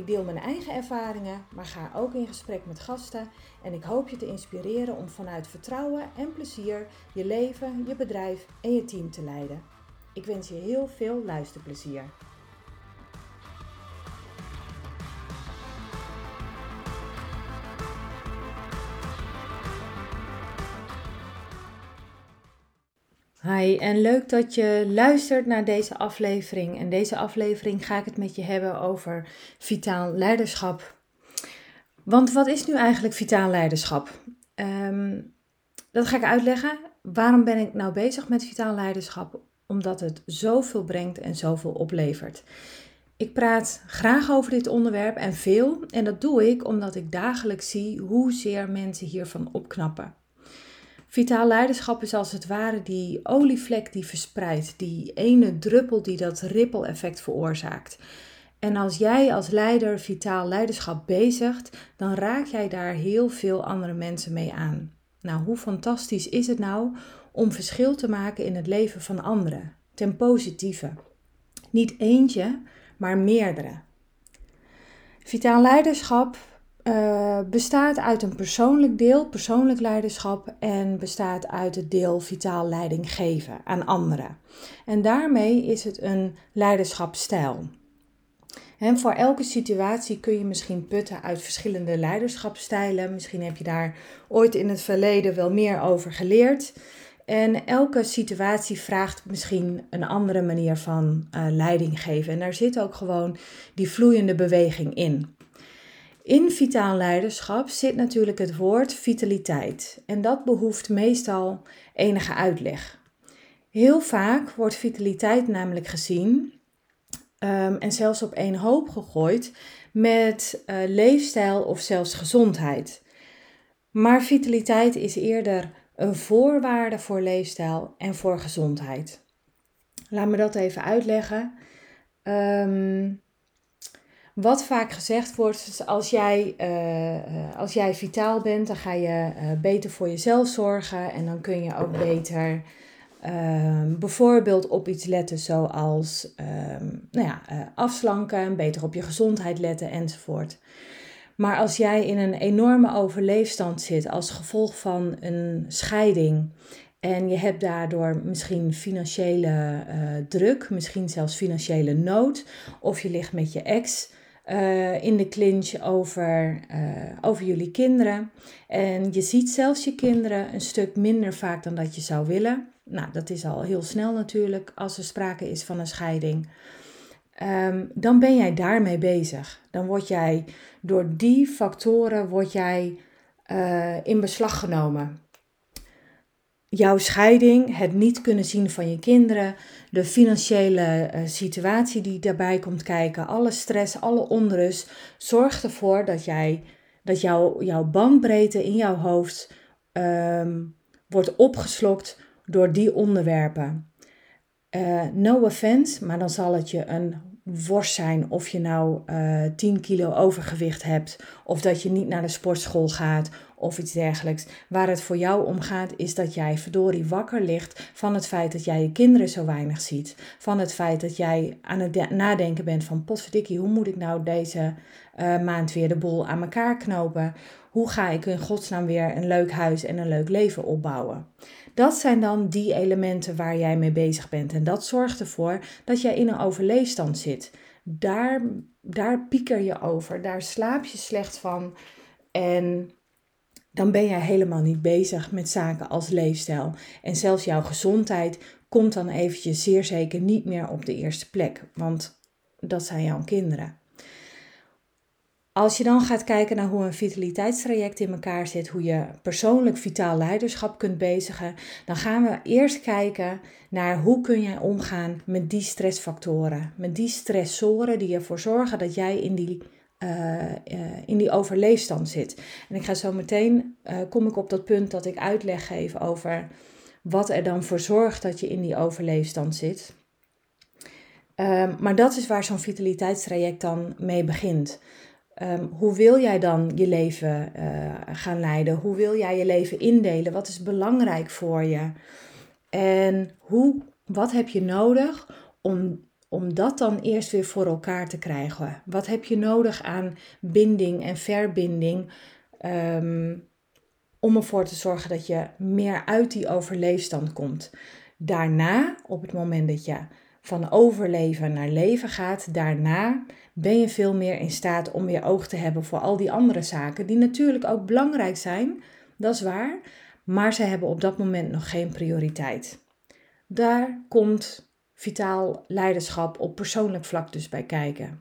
Ik deel mijn eigen ervaringen, maar ga ook in gesprek met gasten en ik hoop je te inspireren om vanuit vertrouwen en plezier je leven, je bedrijf en je team te leiden. Ik wens je heel veel luisterplezier. Hi en leuk dat je luistert naar deze aflevering. En deze aflevering ga ik het met je hebben over vitaal leiderschap. Want wat is nu eigenlijk vitaal leiderschap? Ehm, dat ga ik uitleggen. Waarom ben ik nou bezig met vitaal leiderschap? Omdat het zoveel brengt en zoveel oplevert. Ik praat graag over dit onderwerp en veel. En dat doe ik omdat ik dagelijks zie hoezeer mensen hiervan opknappen. Vitaal leiderschap is als het ware die olievlek die verspreidt, die ene druppel die dat ripple-effect veroorzaakt. En als jij als leider vitaal leiderschap bezigt, dan raak jij daar heel veel andere mensen mee aan. Nou, hoe fantastisch is het nou om verschil te maken in het leven van anderen, ten positieve? Niet eentje, maar meerdere. Vitaal leiderschap uh, bestaat uit een persoonlijk deel, persoonlijk leiderschap, en bestaat uit het deel vitaal leiding geven aan anderen. En daarmee is het een leiderschapstijl. En voor elke situatie kun je misschien putten uit verschillende leiderschapstijlen. Misschien heb je daar ooit in het verleden wel meer over geleerd. En elke situatie vraagt misschien een andere manier van uh, leiding geven. En daar zit ook gewoon die vloeiende beweging in. In vitaal leiderschap zit natuurlijk het woord vitaliteit en dat behoeft meestal enige uitleg. Heel vaak wordt vitaliteit namelijk gezien um, en zelfs op één hoop gegooid met uh, leefstijl of zelfs gezondheid. Maar vitaliteit is eerder een voorwaarde voor leefstijl en voor gezondheid. Laat me dat even uitleggen. Um, wat vaak gezegd wordt, is als jij, uh, als jij vitaal bent, dan ga je uh, beter voor jezelf zorgen en dan kun je ook beter uh, bijvoorbeeld op iets letten zoals ehm, nou ja, afslanken, beter op je gezondheid letten enzovoort. Maar als jij in een enorme overleefstand zit als gevolg van een scheiding en je hebt daardoor misschien financiële druk, misschien zelfs financiële nood, of je ligt met je ex, uh, in de clinch over, uh, over jullie kinderen. En je ziet zelfs je kinderen een stuk minder vaak dan dat je zou willen. Nou, dat is al heel snel natuurlijk als er sprake is van een scheiding. Um, dan ben jij daarmee bezig. Dan word jij door die factoren word jij, uh, in beslag genomen jouw scheiding, het niet kunnen zien van je kinderen, de financiële uh, situatie die daarbij komt kijken, alle stress, alle onrust, zorgt ervoor dat, jij, dat jou, jouw bandbreedte in jouw hoofd um, wordt opgeslokt door die onderwerpen. Uh, no offense, maar dan zal het je een worst zijn of je nou uh, eh, 10 kilo overgewicht hebt, of dat je niet naar de sportschool gaat, of iets dergelijks. Waar het voor jou om gaat, is dat jij verdorie wakker ligt van het feit dat jij je kinderen zo weinig ziet. Van het feit dat jij aan het nadenken bent van potverdikkie, hoe moet ik nou deze uh, maand weer de boel aan elkaar knopen? Hoe ga ik in godsnaam weer een leuk huis en een leuk leven opbouwen? Dat zijn dan die elementen waar jij mee bezig bent. En dat zorgt ervoor dat jij in een overleefstand zit. Daar, daar pieker je over, daar slaap je slecht van. En dan ben jij helemaal niet bezig met zaken als leefstijl. En zelfs jouw gezondheid komt dan eventjes zeer zeker niet meer op de eerste plek, want dat zijn jouw kinderen. Als je dan gaat kijken naar hoe een vitaliteitstraject in elkaar zit, hoe je persoonlijk vitaal leiderschap kunt bezigen, dan gaan we eerst kijken naar hoe kun jij omgaan met die stressfactoren, met die stressoren die ervoor zorgen dat jij in die uh, in die overleefstand zit. En ik ga zo meteen, uh, kom ik op dat punt dat ik uitleg geef over wat er dan voor zorgt dat je in die overleefstand zit. Ehm, maar dat is waar zo'n vitaliteitstraject dan mee begint. Ehm, hoe wil jij dan je leven uh, gaan leiden? Hoe wil jij je leven indelen? Wat is belangrijk voor je? En hoe, wat heb je nodig om, om dat dan eerst weer voor elkaar te krijgen? Wat heb je nodig aan binding en verbinding? Um, om ervoor te zorgen dat je meer uit die overleefstand komt. Daarna, op het moment dat je van overleven naar leven gaat, daarna ben je veel meer in staat om weer oog te hebben voor al die andere zaken, die natuurlijk ook belangrijk zijn, dat is waar, maar ze hebben op dat moment nog geen prioriteit. Daar komt vitaal leiderschap op persoonlijk vlak dus bij kijken.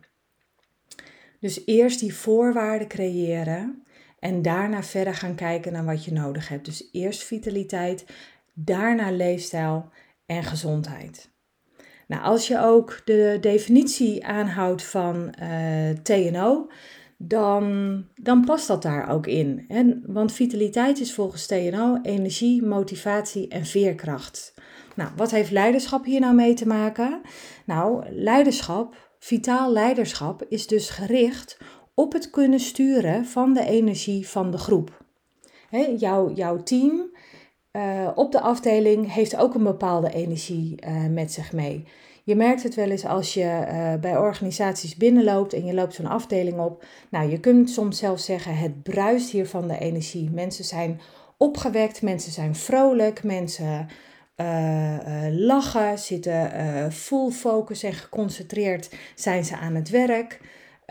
Dus eerst die voorwaarden creëren en daarna verder gaan kijken naar wat je nodig hebt. Dus eerst vitaliteit, daarna leefstijl en gezondheid. Nou, als je ook de definitie aanhoudt van eh, TNO, dan, dan past dat daar ook in. En, want vitaliteit is volgens TNO energie, motivatie en veerkracht. Nou, wat heeft leiderschap hier nou mee te maken? Nou, leiderschap, vitaal leiderschap, is dus gericht op het kunnen sturen van de energie van de groep. Jouw, jouw team uh, op de afdeling heeft ook een bepaalde energie uh, met zich mee. Je merkt het wel eens als je uh, bij organisaties binnenloopt en je loopt zo'n afdeling op. Nou, je kunt soms zelfs zeggen: het bruist hier van de energie. Mensen zijn opgewekt, mensen zijn vrolijk, mensen lachen, zitten full focus en geconcentreerd zijn ze aan het werk.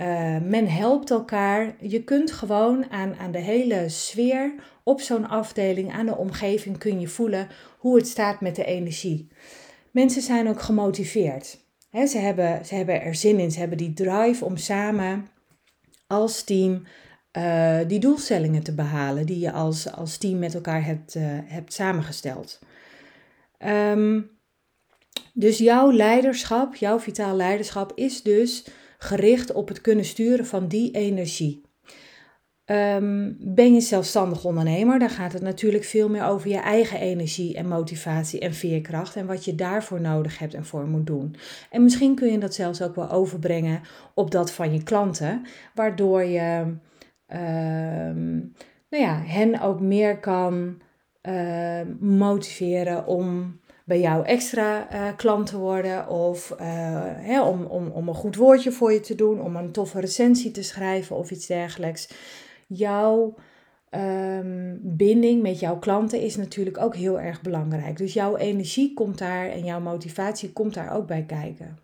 Uh, men helpt elkaar. Je kunt gewoon aan, aan de hele sfeer op zo'n afdeling, aan de omgeving, kun je voelen hoe het staat met de energie. Mensen zijn ook gemotiveerd. ze, hebben, ze hebben er zin in. Ze hebben die drive om samen als team uh, die doelstellingen te behalen die je als, als team met elkaar hebt, uh, hebt samengesteld. Um, dus jouw leiderschap, jouw vitaal leiderschap is dus gericht op het kunnen sturen van die energie. Um, ben je zelfstandig ondernemer, dan gaat het natuurlijk veel meer over je eigen energie en motivatie en veerkracht en wat je daarvoor nodig hebt en voor moet doen. En misschien kun je dat zelfs ook wel overbrengen op dat van je klanten, waardoor je um, nou ja, hen ook meer kan uh, motiveren om bij jou extra uh, klant te worden of uh, hè, om, om, om een goed woordje voor je te doen, om een toffe recensie te schrijven of iets dergelijks. Jouw um, binding met jouw klanten is natuurlijk ook heel erg belangrijk. Dus jouw energie komt daar en jouw motivatie komt daar ook bij kijken.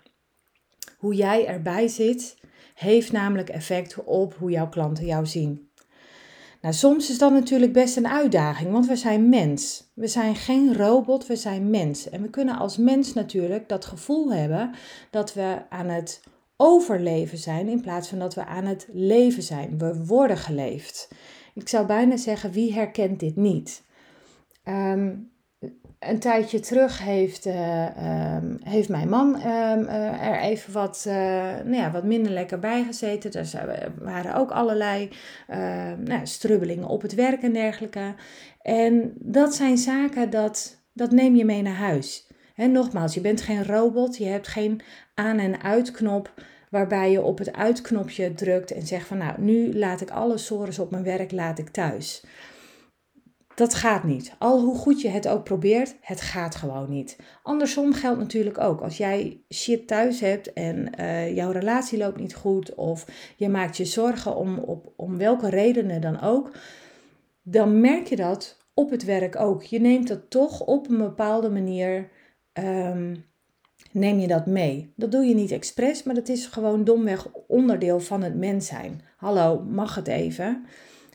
Hoe jij erbij zit, heeft namelijk effect op hoe jouw klanten jou zien. Nou, soms is dat natuurlijk best een uitdaging, want we zijn mens. We zijn geen robot, we zijn mens. En we kunnen als mens natuurlijk dat gevoel hebben dat we aan het overleven zijn in plaats van dat we aan het leven zijn. We worden geleefd. Ik zou bijna zeggen, wie herkent dit niet? Um, een tijdje terug heeft, uh, um, heeft mijn man um, uh, er even wat, uh, nou ja, wat minder lekker bij gezeten. Er waren ook allerlei nou, strubbelingen op het werk en dergelijke. En dat zijn zaken dat, dat neem je mee naar huis. En nogmaals, je bent geen robot, je hebt geen aan- en uitknop waarbij je op het uitknopje drukt en zegt van nou, nu laat ik alle sores op mijn werk laat ik thuis. Dat gaat niet. Al hoe goed je het ook probeert, het gaat gewoon niet. Andersom geldt natuurlijk ook. Als jij shit thuis hebt en uh, jouw relatie loopt niet goed of je maakt je zorgen om, op, om welke redenen dan ook, dan merk je dat op het werk ook. Je neemt dat toch op een bepaalde manier, um, neem je dat mee. Dat doe je niet expres, maar dat is gewoon domweg onderdeel van het mens zijn. Hallo, mag het even?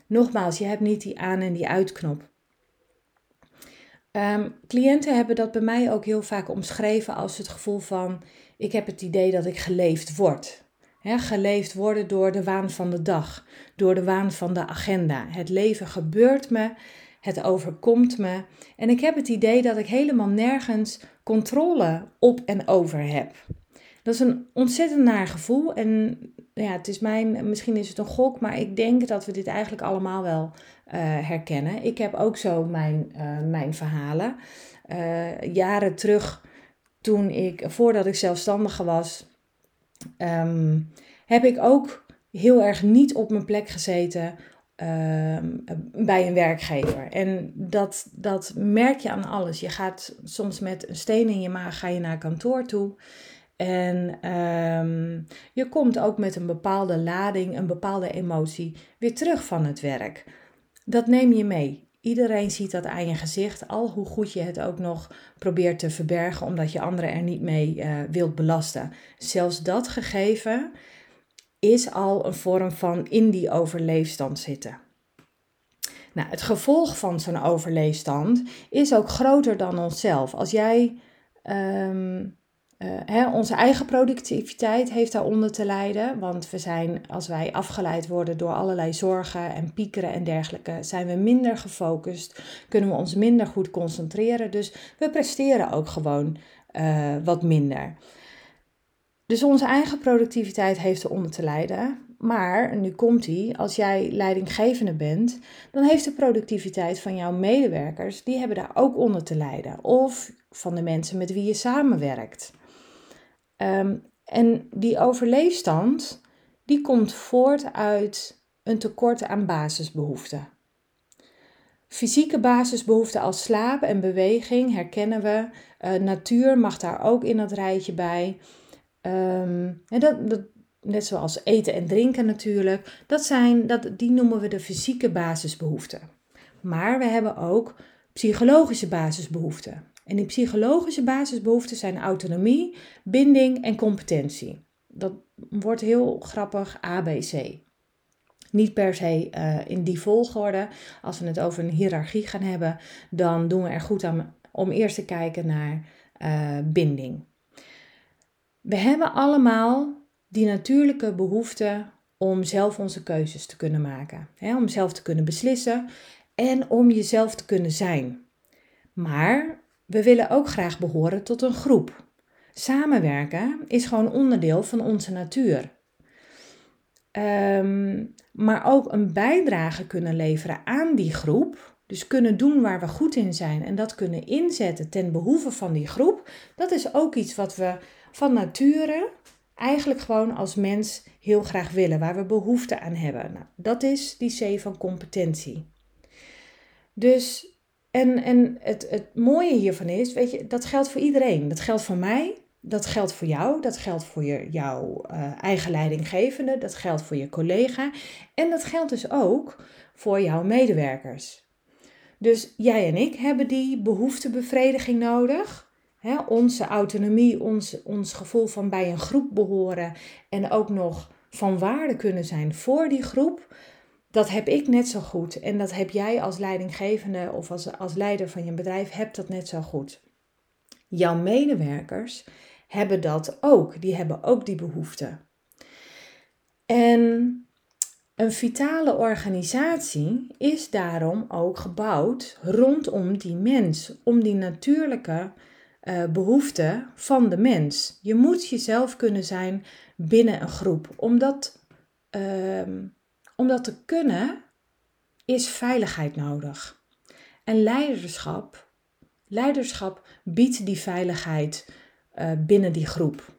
Nogmaals, je hebt niet die aan- en die uitknop. Um, cliënten hebben dat bij mij ook heel vaak omschreven als het gevoel van: ik heb het idee dat ik geleefd word. geleefd worden door de waan van de dag, door de waan van de agenda. Het leven gebeurt me, het overkomt me en ik heb het idee dat ik helemaal nergens controle op en over heb. Dat is een ontzettend naar gevoel. En ja, het is mijn, misschien is het een gok, maar ik denk dat we dit eigenlijk allemaal wel uh, herkennen. Ik heb ook zo mijn, uh, mijn verhalen. Uh, jaren terug, toen ik, voordat ik zelfstandige was, um, heb ik ook heel erg niet op mijn plek gezeten Ehm, bij een werkgever. En dat, dat merk je aan alles. Je gaat soms met een steen in je maag ga je naar kantoor toe. En um, je komt ook met een bepaalde lading, een bepaalde emotie weer terug van het werk. Dat neem je mee. Iedereen ziet dat aan je gezicht, al hoe goed je het ook nog probeert te verbergen, omdat je anderen er niet mee uh, wilt belasten. Zelfs dat gegeven is al een vorm van in die overleefstand zitten. Nou, het gevolg van zo'n overleefstand is ook groter dan onszelf. Als jij um, uh, hè, onze eigen productiviteit heeft daaronder te lijden, want we zijn, als wij afgeleid worden door allerlei zorgen en piekeren en dergelijke, zijn we minder gefocust, kunnen we ons minder goed concentreren, dus we presteren ook gewoon uh, wat minder. Dus onze eigen productiviteit heeft eronder te lijden. Maar, nu komt die, als jij leidinggevende bent, dan heeft de productiviteit van jouw medewerkers, die hebben daar ook onder te lijden. Of van de mensen met wie je samenwerkt. Um, en die overleefstand, die komt voort uit een tekort aan basisbehoeften. Fysieke basisbehoeften als slaap en beweging herkennen we. Uh, natuur mag daar ook in dat rijtje bij. Dat, dat, net zoals eten en drinken natuurlijk, dat zijn, dat, die noemen we de fysieke basisbehoeften. Maar we hebben ook psychologische basisbehoeften. En die psychologische basisbehoeften zijn autonomie, binding en competentie. Dat wordt heel grappig ABC. Niet per se uh, in die volgorde. Als we het over een hiërarchie gaan hebben, dan doen we er goed aan om eerst te kijken naar uh, binding. We hebben allemaal die natuurlijke behoefte om zelf onze keuzes te kunnen maken, hè, om zelf te kunnen beslissen en om jezelf te kunnen zijn. Maar we willen ook graag behoren tot een groep. Samenwerken is gewoon onderdeel van onze natuur. Um, maar ook een bijdrage kunnen leveren aan die groep, dus kunnen doen waar we goed in zijn en dat kunnen inzetten ten behoeve van die groep, dat is ook iets wat we van nature eigenlijk gewoon als mens heel graag willen, waar we behoefte aan hebben. Nou, dat is die C van competentie. Dus, en, en het, het mooie hiervan is, weet je, dat geldt voor iedereen. Dat geldt voor mij, dat geldt voor jou, dat geldt voor je, jouw uh, eigen leidinggevende, dat geldt voor je collega en dat geldt dus ook voor jouw medewerkers. Dus jij en ik hebben die behoeftebevrediging nodig onze autonomie, ons, ons gevoel van bij een groep behoren en ook nog van waarde kunnen zijn voor die groep, dat heb ik net zo goed. En dat heb jij als leidinggevende of als, als leider van je bedrijf, hebt dat net zo goed. Jouw medewerkers hebben dat ook. Die hebben ook die behoefte. En een vitale organisatie is daarom ook gebouwd rondom die mens, om die natuurlijke uh, behoefte van de mens. Je moet jezelf kunnen zijn binnen een groep. Om dat, uh, om dat te kunnen, is veiligheid nodig. En leiderschap, leiderschap biedt die veiligheid uh, binnen die groep.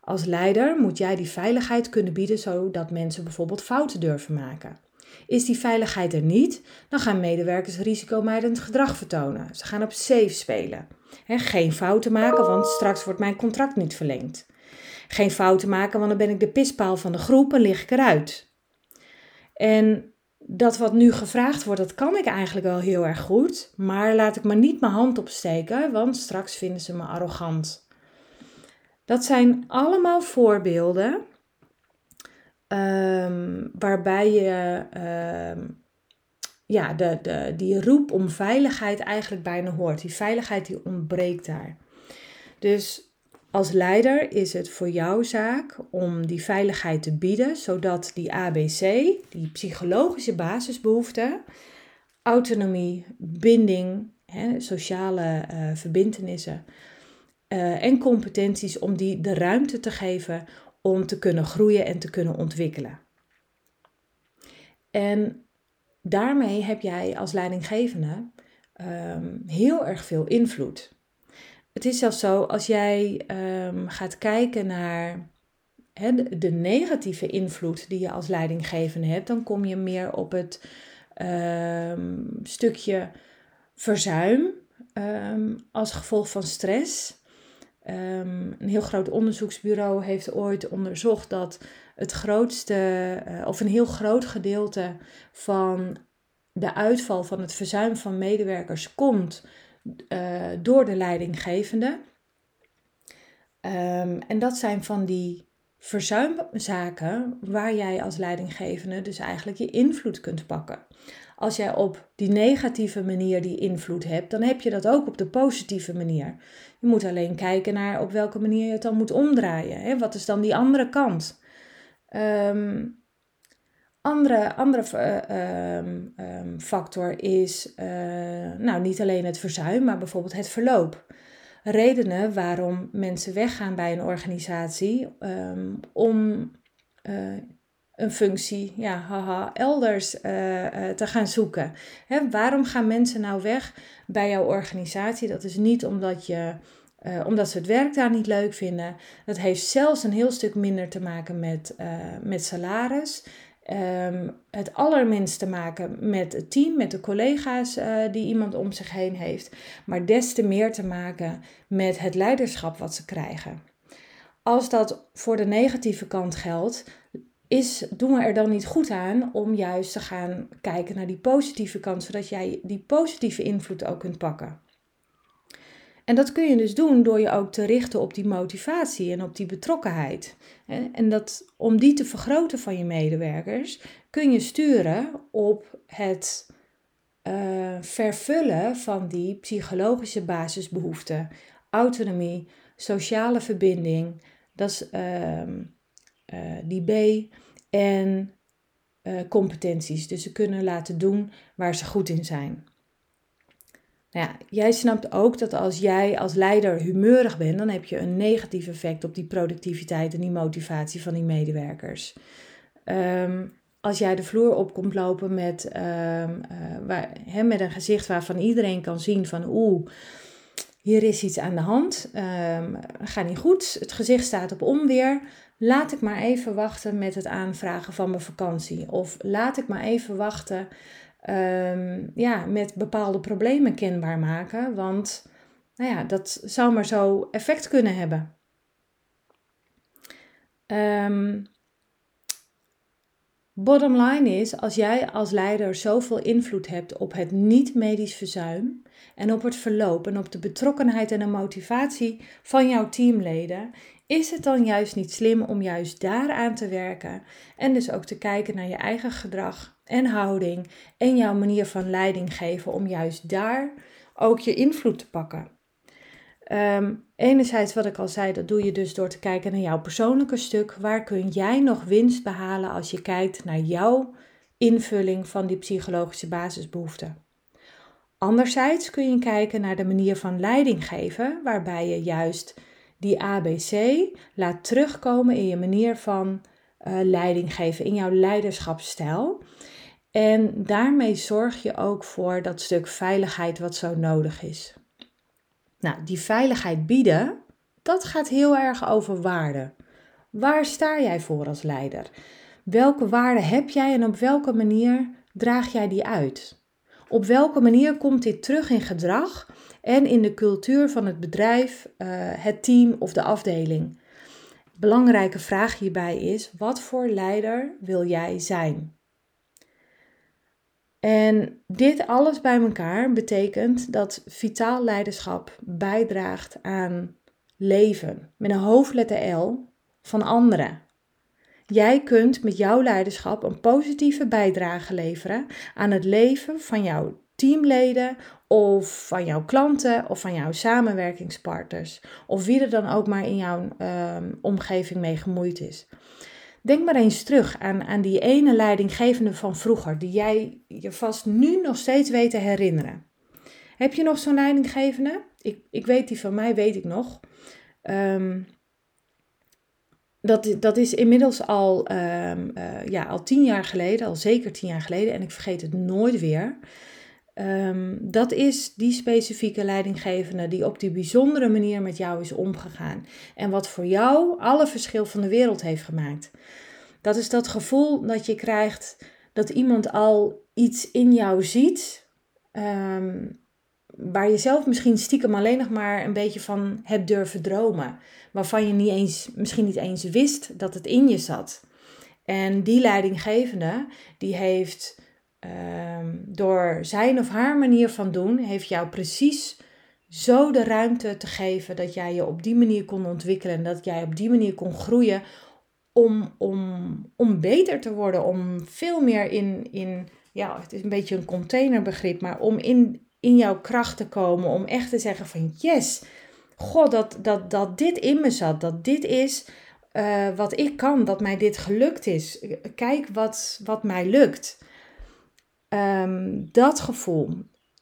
Als leider moet jij die veiligheid kunnen bieden zodat mensen bijvoorbeeld fouten durven maken. Is die veiligheid er niet, dan gaan medewerkers risicomijdend gedrag vertonen. Ze gaan op safe spelen geen fouten maken, want straks wordt mijn contract niet verlengd. Geen fouten maken, want dan ben ik de pispaal van de groep en lig ik eruit. En dat wat nu gevraagd wordt, dat kan ik eigenlijk wel heel erg goed. Maar laat ik maar niet mijn hand opsteken, want straks vinden ze me arrogant. Dat zijn allemaal voorbeelden um, waarbij je um, ja, de, de, die roep om veiligheid eigenlijk bijna hoort. Die veiligheid die ontbreekt daar. Dus als leider is het voor jouw zaak om die veiligheid te bieden, zodat die ABC, die psychologische basisbehoeften, autonomie, binding, hè, sociale uh, verbindenissen, eh, en competenties om die de ruimte te geven om te kunnen groeien en te kunnen ontwikkelen. En daarmee heb jij als leidinggevende ehm, heel erg veel invloed. Het is zelfs zo, als jij ehm, gaat kijken naar de negatieve invloed die je als leidinggevende hebt, dan kom je meer op het ehm, stukje verzuim als gevolg van stress. een heel groot onderzoeksbureau heeft ooit onderzocht dat het grootste, uh, of een heel groot gedeelte van de uitval van het verzuim van medewerkers komt uh, door de leidinggevende. Um, en dat zijn van die verzuimzaken waar jij als leidinggevende dus eigenlijk je invloed kunt pakken. Als jij op die negatieve manier die invloed hebt, dan heb je dat ook op de positieve manier. Je moet alleen kijken naar op welke manier je het dan moet omdraaien. Hè? Wat is dan die andere kant? Um, andere, andere uh, factor is uh, nou, niet alleen het verzuim, maar bijvoorbeeld het verloop. Redenen waarom mensen weggaan bij een organisatie um, om uh, een functie ja, haha, elders te gaan zoeken. Hè, waarom gaan mensen nou weg bij jouw organisatie? Dat is niet omdat je omdat ze het werk daar niet leuk vinden. Dat heeft zelfs een heel stuk minder te maken met, met salaris. Um, het allerminst te maken met het team, met de collega's uh, die iemand om zich heen heeft. Maar des te meer te maken met het leiderschap wat ze krijgen. Als dat voor de negatieve kant geldt, is, doen we er dan niet goed aan om juist te gaan kijken naar die positieve kant, zodat jij die positieve invloed ook kunt pakken. En dat kun je dus doen door je ook te richten op die motivatie en op die betrokkenheid. En dat, om die te vergroten van je medewerkers, kun je sturen op het uh, vervullen van die psychologische basisbehoeften. Autonomie, sociale verbinding, dat is uh, uh, die B. En uh, competenties. Dus ze kunnen laten doen waar ze goed in zijn. Nou ja, jij snapt ook dat als jij als leider humeurig bent, dan heb je een negatief effect op die productiviteit en die motivatie van die medewerkers. Ehm, als jij de vloer op komt lopen met, um, met een gezicht waarvan iedereen kan zien van oeh, hier is iets aan de hand, um, gaat niet goed, het gezicht staat op onweer, laat ik maar even wachten met het aanvragen van mijn vakantie. Of laat ik maar even wachten um, ja, met bepaalde problemen kenbaar maken. Want nou ja, dat zou maar zo effect kunnen hebben. Um, bottom line is, als jij als leider zoveel invloed hebt op het niet-medisch verzuim en op het verloop en op de betrokkenheid en de motivatie van jouw teamleden, is het dan juist niet slim om juist daaraan te werken en dus ook te kijken naar je eigen gedrag en houding en jouw manier van leiding geven om juist daar ook je invloed te pakken? Um, enerzijds, wat ik al zei, dat doe je dus door te kijken naar jouw persoonlijke stuk. Waar kun jij nog winst behalen als je kijkt naar jouw invulling van die psychologische basisbehoeften? Anderzijds kun je kijken naar de manier van leiding geven, waarbij je juist die ABC laat terugkomen in je manier van uh, leiding geven, in jouw leiderschapsstijl. En daarmee zorg je ook voor dat stuk veiligheid wat zo nodig is. Nou, die veiligheid bieden, dat gaat heel erg over waarde. Waar sta jij voor als leider? Welke waarden heb jij en op welke manier draag jij die uit? Op welke manier komt dit terug in gedrag en in de cultuur van het bedrijf, uh, het team of de afdeling? Belangrijke vraag hierbij is: wat voor leider wil jij zijn? En dit alles bij elkaar betekent dat vitaal leiderschap bijdraagt aan leven met een hoofdletter L van anderen. Jij kunt met jouw leiderschap een positieve bijdrage leveren aan het leven van jouw teamleden of van jouw klanten of van jouw samenwerkingspartners of wie er dan ook maar in jouw um, omgeving mee gemoeid is. Denk maar eens terug aan, aan die ene leidinggevende van vroeger, die jij je vast nu nog steeds weet te herinneren. Heb je nog zo'n leidinggevende? Ik, ik weet die van mij, weet ik nog. Um, dat, dat is inmiddels al, um, uh, ja, al tien jaar geleden, al zeker tien jaar geleden, en ik vergeet het nooit weer. Um, dat is die specifieke leidinggevende die op die bijzondere manier met jou is omgegaan. En wat voor jou alle verschil van de wereld heeft gemaakt. Dat is dat gevoel dat je krijgt dat iemand al iets in jou ziet. Um, waar je zelf misschien stiekem alleen nog maar een beetje van hebt durven dromen. Waarvan je niet eens, misschien niet eens wist dat het in je zat. En die leidinggevende, die heeft ehm, door zijn of haar manier van doen, heeft jou precies zo de ruimte te geven dat jij je op die manier kon ontwikkelen. En dat jij op die manier kon groeien om, om, om beter te worden. Om veel meer in, in, ja, het is een beetje een containerbegrip, maar om in, in jouw kracht te komen. Om echt te zeggen van yes, God, dat, dat, dat dit in me zat. Dat dit is uh, wat ik kan. Dat mij dit gelukt is. Kijk wat, wat mij lukt. Um, dat gevoel.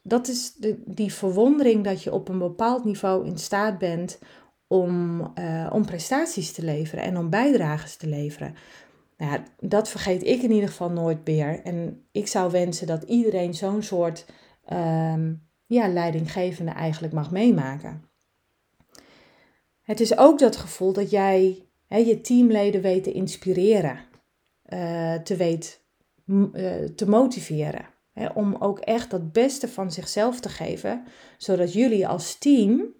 Dat is de, die verwondering dat je op een bepaald niveau in staat bent om, uh, om prestaties te leveren en om bijdrages te leveren. Nou ja, dat vergeet ik in ieder geval nooit meer. En ik zou wensen dat iedereen zo'n soort um, ja, leidinggevende eigenlijk mag meemaken. Het is ook dat gevoel dat jij je teamleden weet te inspireren, uh, te weet te motiveren. Hè, om ook echt dat beste van zichzelf te geven, zodat jullie als team,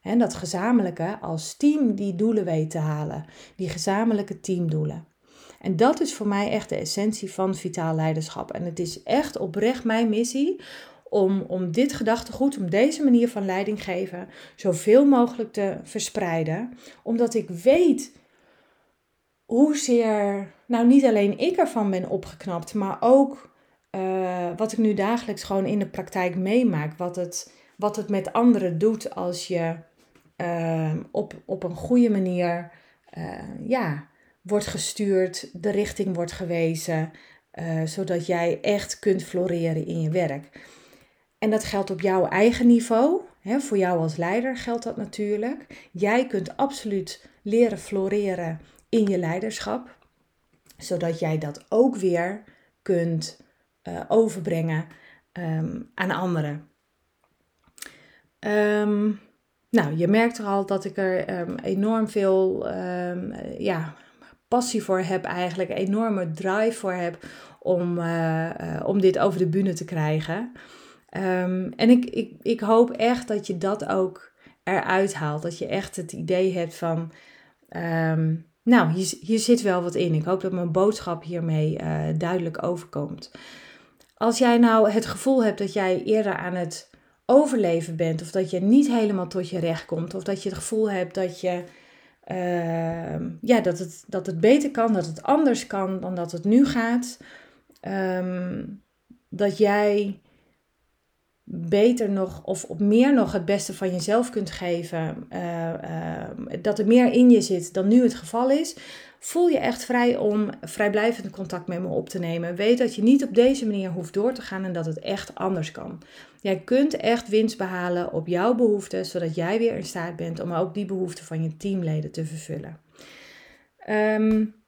en dat gezamenlijke, als team die doelen weet te halen, die gezamenlijke teamdoelen. En dat is voor mij echt de essentie van vitaal leiderschap. En het is echt oprecht mijn missie om, om dit gedachtegoed, om deze manier van leiding geven, zoveel mogelijk te verspreiden. Omdat ik weet hoezeer, nou niet alleen ik ervan ben opgeknapt, maar ook uh, wat ik nu dagelijks gewoon in de praktijk meemaak. Wat het, wat het met anderen doet als je uh, op, op een goede manier uh, ja, wordt gestuurd, de richting wordt gewezen, zodat jij echt kunt floreren in je werk. En dat geldt op jouw eigen niveau. Hè, voor jou als leider geldt dat natuurlijk. Jij kunt absoluut leren floreren in je leiderschap, zodat jij dat ook weer kunt uh, overbrengen um, aan anderen. Um, nou, je merkt er al dat ik er um, enorm veel ja, passie voor heb, eigenlijk enorme drive voor heb om, uh, uh, om dit over de bühne te krijgen. En ik, ik, ik hoop echt dat je dat ook eruit haalt. Dat je echt het idee hebt van, nou, hier, hier zit wel wat in. Ik hoop dat mijn boodschap hiermee uh, duidelijk overkomt. Als jij nou het gevoel hebt dat jij eerder aan het overleven bent, of dat je niet helemaal tot je recht komt, of dat je het gevoel hebt dat je. Uh, ja, dat het, dat het beter kan, dat het anders kan dan dat het nu gaat. Um, dat jij beter nog of op meer nog het beste van jezelf kunt geven, uh, uh, dat er meer in je zit dan nu het geval is, voel je echt vrij om vrijblijvend contact met me op te nemen. Weet dat je niet op deze manier hoeft door te gaan en dat het echt anders kan. Jij kunt echt winst behalen op jouw behoeften, zodat jij weer in staat bent om ook die behoeften van je teamleden te vervullen. Um,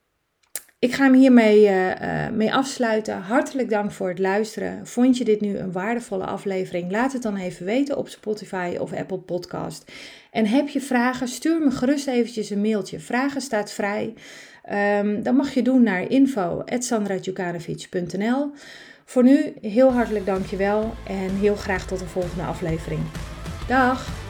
ik ga hem hiermee uh, mee afsluiten. Hartelijk dank voor het luisteren. Vond je dit nu een waardevolle aflevering? Laat het dan even weten op Spotify of Apple Podcast. En heb je vragen? Stuur me gerust eventjes een mailtje. Vragen staat vrij. Um, dan mag je doen naar info.sandratjukanovic.nl Voor nu heel hartelijk dankjewel en heel graag tot de volgende aflevering. Dag!